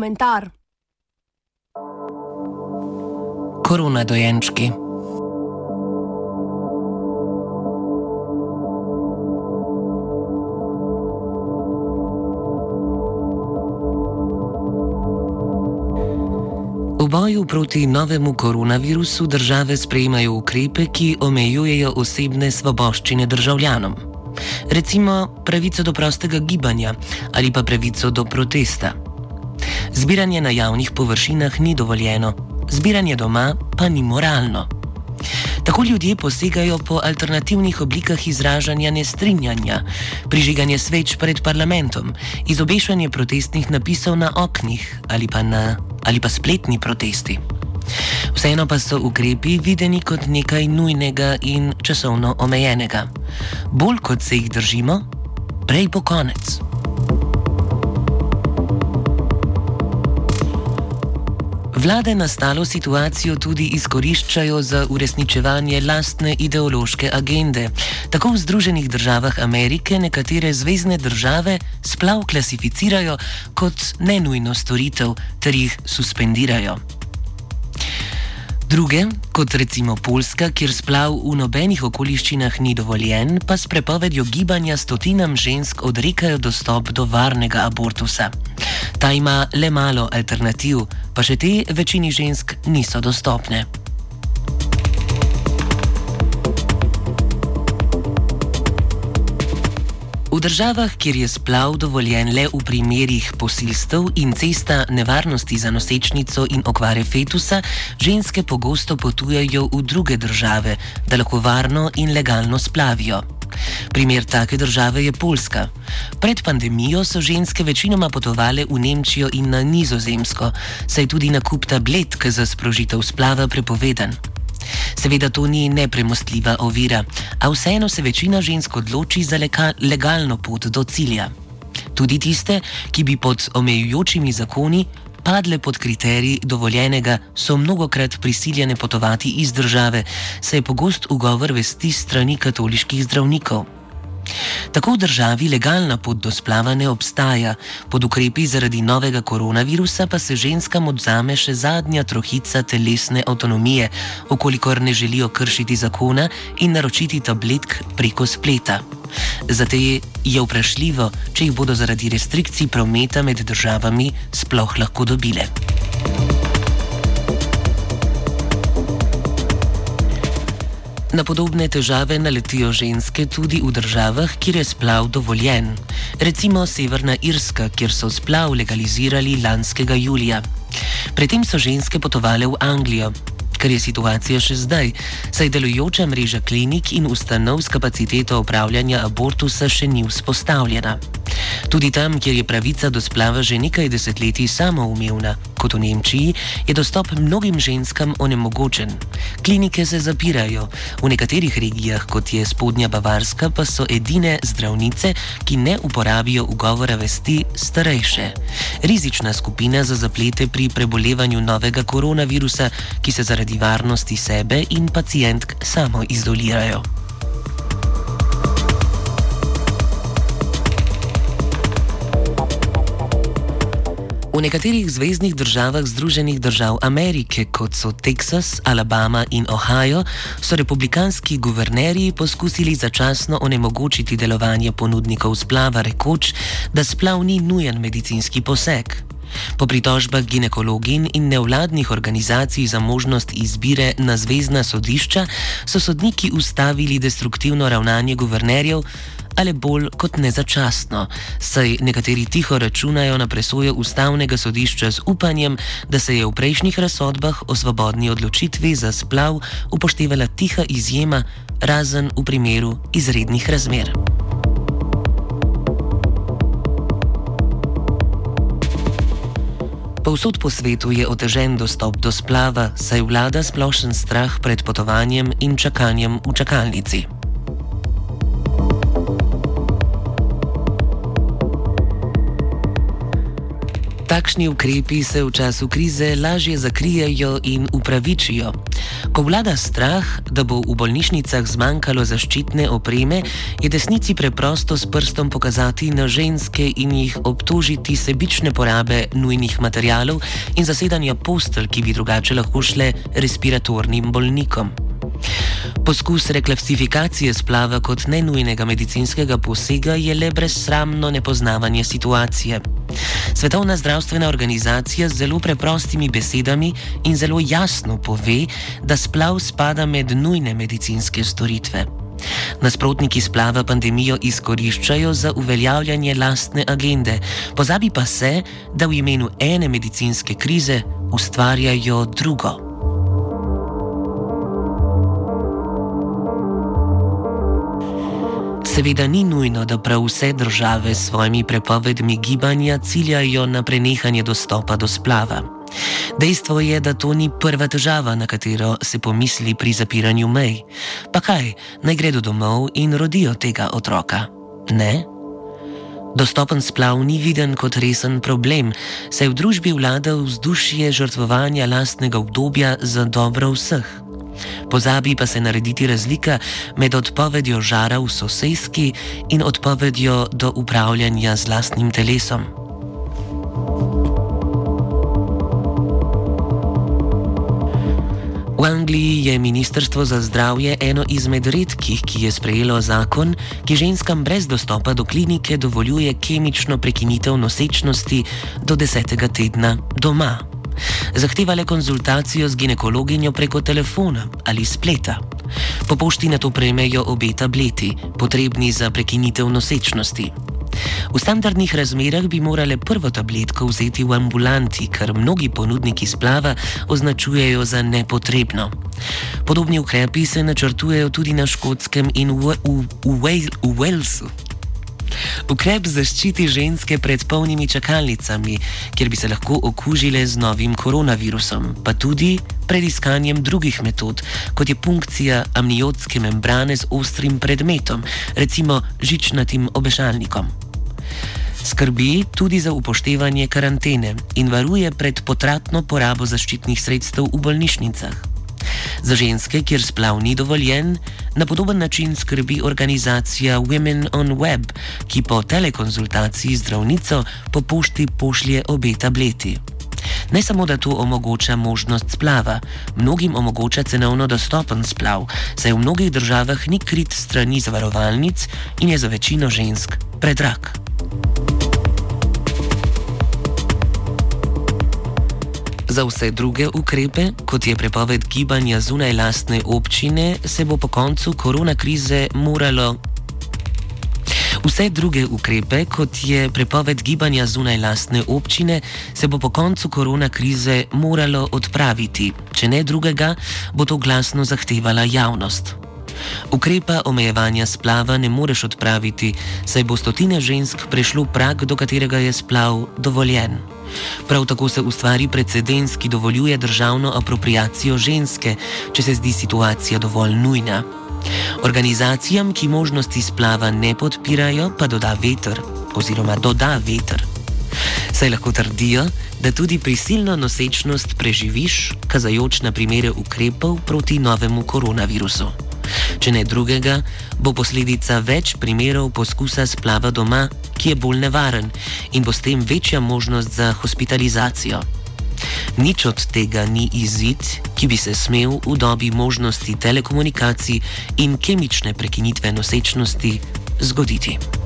komentar. Korona dojenčki. V boju proti novemu koronavirusu države sprejemajo ukrepe, ki omejujejo osebne svoboščine državljanom. Recimo pravico do prostega gibanja ali pa pravico do protesta. Zbiranje na javnih površinah ni dovoljeno, zbiranje doma pa ni moralno. Tako ljudje posegajo po alternativnih oblikah izražanja nestrinjanja, prižiganje sveč pred parlamentom, izobešanje protestnih napisov na oknih ali pa, na, ali pa spletni protesti. Vseeno pa so ukrepi videni kot nekaj nujnega in časovno omejenega. Bolj kot se jih držimo, prej bo konec. Vlade nastalo situacijo tudi izkoriščajo za uresničevanje lastne ideološke agende. Tako v Združenih državah Amerike nekatere zvezdne države splav klasificirajo kot nenujno storitev ter jih suspendirajo. Druge, kot recimo Poljska, kjer splav v nobenih okoliščinah ni dovoljen, pa s prepovedjo gibanja stotinam žensk odrekajo dostop do varnega abortusa. Ta ima le malo alternativ, pa še te večini žensk niso dostopne. V državah, kjer je splav dovoljen le v primerih posilstev in cesta nevarnosti za nosečnico in okvare fetusa, ženske pogosto potujejo v druge države, da lahko varno in legalno splavijo. Primer take države je Poljska. Pred pandemijo so ženske večinoma potovale v Nemčijo in na Nizozemsko, saj tudi nakup tabletk za sprožitev splava prepovedan. Seveda to ni nepremostljiva ovira, a vseeno se večina žensk odloči za legalno pot do cilja. Tudi tiste, ki bi pod omejujočimi zakoni padle pod kriterij dovoljenega, so mnogokrat prisiljene potovati iz države, saj je pogost ugovor vesti strani katoliških zdravnikov. Tako v državi legalna pot do splava ne obstaja, pod ukrepi zaradi novega koronavirusa pa se ženskam odzame še zadnja trohica telesne avtonomije, okolikor ne želijo kršiti zakona in naročiti tabletk preko spleta. Zato je vprašljivo, če jih bodo zaradi restrikcij prometa med državami sploh lahko dobile. Na podobne težave naletijo ženske tudi v državah, kjer je splav dovoljen. Recimo Severna Irska, kjer so splav legalizirali lanskega julija. Predtem so ženske potovale v Anglijo, kar je situacija še zdaj, saj delujoča mreža klinik in ustanov s kapaciteto upravljanja abortusa še ni vzpostavljena. Tudi tam, kjer je pravica do splava že nekaj desetletij samoumevna, kot v Nemčiji, je dostop mnogim ženskam onemogočen. Klinike se zapirajo, v nekaterih regijah, kot je spodnja Bavarska, pa so edine zdravnice, ki ne uporabijo ugovora vesti, starejše. Rizična skupina za zaplete pri prebolevanju novega koronavirusa, ki se zaradi varnosti sebe in pacijentk samo izolirajo. V nekaterih zvezdnih državah Združenih držav Amerike, kot so Teksas, Alabama in Ohio, so republikanski guvernerji poskusili začasno onemogočiti delovanje ponudnikov splava, rekoč, da splav ni nujen medicinski poseg. Po pritožbah ginekologin in nevladnih organizacij za možnost izbire na zvezdna sodišča so sodniki ustavili destruktivno ravnanje guvernerjev, ali bolj kot nezačasno, saj nekateri tiho računajo na presojo ustavnega sodišča z upanjem, da se je v prejšnjih razsodbah o svobodni odločitvi za splav upoštevala tiha izjema, razen v primeru izrednih razmer. Povsod po svetu je otežen dostop do splava, saj vlada splošen strah pred potovanjem in čakanjem v čakalnici. Takšni ukrepi se v času krize lažje zakrijejo in upravičijo. Ko vlada strah, da bo v bolnišnicah zmanjkalo zaščitne opreme, je desnici preprosto s prstom pokazati na ženske in jih obtožiti sebične porabe nujnih materijalov in zasedanja postelj, ki bi drugače lahko šle respiratornim bolnikom. Poskus reklasifikacije splava kot nenujnega medicinskega posega je le brezsramno nepoznavanje situacije. Svetovna zdravstvena organizacija z zelo preprostimi besedami in zelo jasno pove, da splav spada med nujne medicinske storitve. Nasprotniki splava pandemijo izkoriščajo za uveljavljanje lastne agende, pozabi pa se, da v imenu ene medicinske krize ustvarjajo drugo. Seveda ni nujno, da prav vse države s svojimi prepovedmi gibanja ciljajo na prenehanje dostopa do splava. Dejstvo je, da to ni prva težava, na katero se pomisli pri zapiranju mej. Pa kaj, naj gredo domov in rodijo tega otroka? Ne? Dostopen splav ni viden kot resen problem, saj v družbi vlada vzdušje žrtvovanja lastnega obdobja za dobro vseh. Pozabi pa se narediti razlika med odpovedjo žara v sosedski in odpovedjo do upravljanja z lastnim telesom. V Angliji je Ministrstvo za zdravje eno izmed redkih, ki je sprejelo zakon, ki ženskam brez dostopa do klinike dovoljuje kemično prekinitev nosečnosti do desetega tedna doma zahtevale konzultacijo z ginekologinjo preko telefona ali spleta. Po pošti na to prejmejo obe tableti, potrebni za prekinitev nosečnosti. V standardnih razmerah bi morale prvo tabletko vzeti v ambulanti, kar mnogi ponudniki splava označujejo za nepotrebno. Podobni ukrepi se načrtujejo tudi na škotskem in v, v, v, v Walesu. Ukrep zaščiti ženske pred polnimi čakalnicami, kjer bi se lahko okužile z novim koronavirusom, pa tudi pred iskanjem drugih metod, kot je punkcija amniotske membrane z ostrim predmetom, recimo žičnatim obešalnikom. Skrbi tudi za upoštevanje karantene in varuje pred potratno porabo zaščitnih sredstev v bolnišnicah. Za ženske, kjer splav ni dovoljen, na podoben način skrbi organizacija Women on Web, ki po telekonzultaciji z zdravnico po pošti pošlje obe tableti. Ne samo, da to omogoča možnost splava, mnogim omogoča cenovno dostopen splav, saj v mnogih državah ni krit strani zavarovalnic in je za večino žensk predrag. Za vse druge ukrepe, kot je prepoved gibanja zunaj lastne občine, se bo po koncu korona krize moralo. Vse druge ukrepe, kot je prepoved gibanja zunaj lastne občine, se bo po koncu korona krize moralo odpraviti. Če ne drugega, bo to glasno zahtevala javnost. Ukrepa omejevanja splava ne moreš odpraviti, saj bo stotine žensk prešlo prag, do katerega je splav dovoljen. Prav tako se ustvari precedens, ki dovoljuje državno apropriacijo ženske, če se zdi situacija dovolj nujna. Organizacijam, ki možnosti splava ne podpirajo, pa doda veter oziroma doda veter. Saj lahko trdijo, da tudi prisilno nosečnost preživiš, kazajoč na primere ukrepov proti novemu koronavirusu. Če ne drugega, bo posledica več primerov poskusa splava doma, ki je bolj nevaren in bo s tem večja možnost za hospitalizacijo. Nič od tega ni izid, ki bi se smel v dobi možnosti telekomunikacij in kemične prekinitve nosečnosti zgoditi.